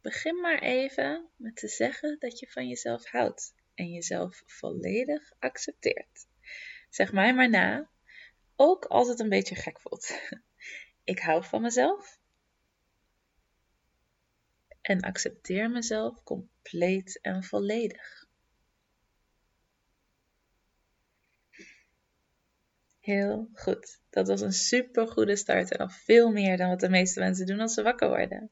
Begin maar even met te zeggen dat je van jezelf houdt en jezelf volledig accepteert. Zeg mij maar na, ook als het een beetje gek voelt. Ik hou van mezelf en accepteer mezelf compleet en volledig. Heel goed. Dat was een super goede start en nog veel meer dan wat de meeste mensen doen als ze wakker worden.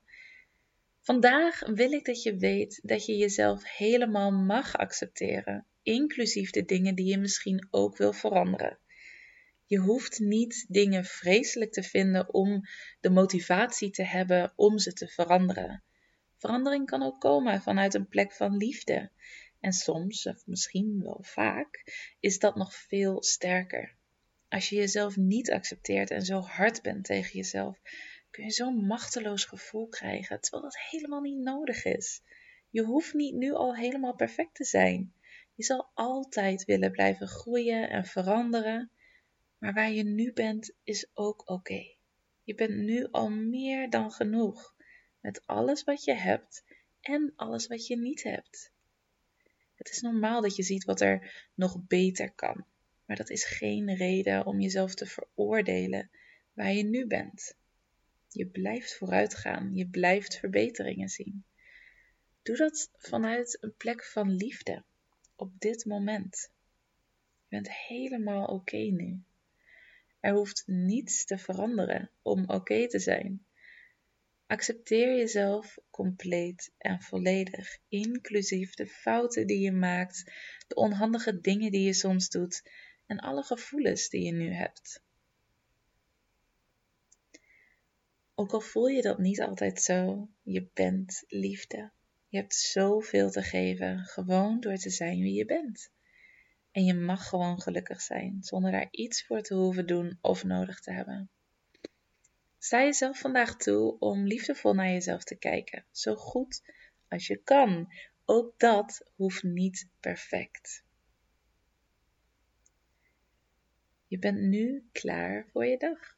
Vandaag wil ik dat je weet dat je jezelf helemaal mag accepteren, inclusief de dingen die je misschien ook wil veranderen. Je hoeft niet dingen vreselijk te vinden om de motivatie te hebben om ze te veranderen. Verandering kan ook komen vanuit een plek van liefde. En soms, of misschien wel vaak, is dat nog veel sterker. Als je jezelf niet accepteert en zo hard bent tegen jezelf, kun je zo'n machteloos gevoel krijgen, terwijl dat helemaal niet nodig is. Je hoeft niet nu al helemaal perfect te zijn. Je zal altijd willen blijven groeien en veranderen, maar waar je nu bent is ook oké. Je bent nu al meer dan genoeg met alles wat je hebt en alles wat je niet hebt. Het is normaal dat je ziet wat er nog beter kan, maar dat is geen reden om jezelf te veroordelen waar je nu bent. Je blijft vooruitgaan, je blijft verbeteringen zien. Doe dat vanuit een plek van liefde, op dit moment. Je bent helemaal oké nu. Er hoeft niets te veranderen om oké te zijn. Accepteer jezelf compleet en volledig, inclusief de fouten die je maakt, de onhandige dingen die je soms doet en alle gevoelens die je nu hebt. Ook al voel je dat niet altijd zo, je bent liefde. Je hebt zoveel te geven, gewoon door te zijn wie je bent. En je mag gewoon gelukkig zijn, zonder daar iets voor te hoeven doen of nodig te hebben. Sta jezelf vandaag toe om liefdevol naar jezelf te kijken, zo goed als je kan. Ook dat hoeft niet perfect. Je bent nu klaar voor je dag.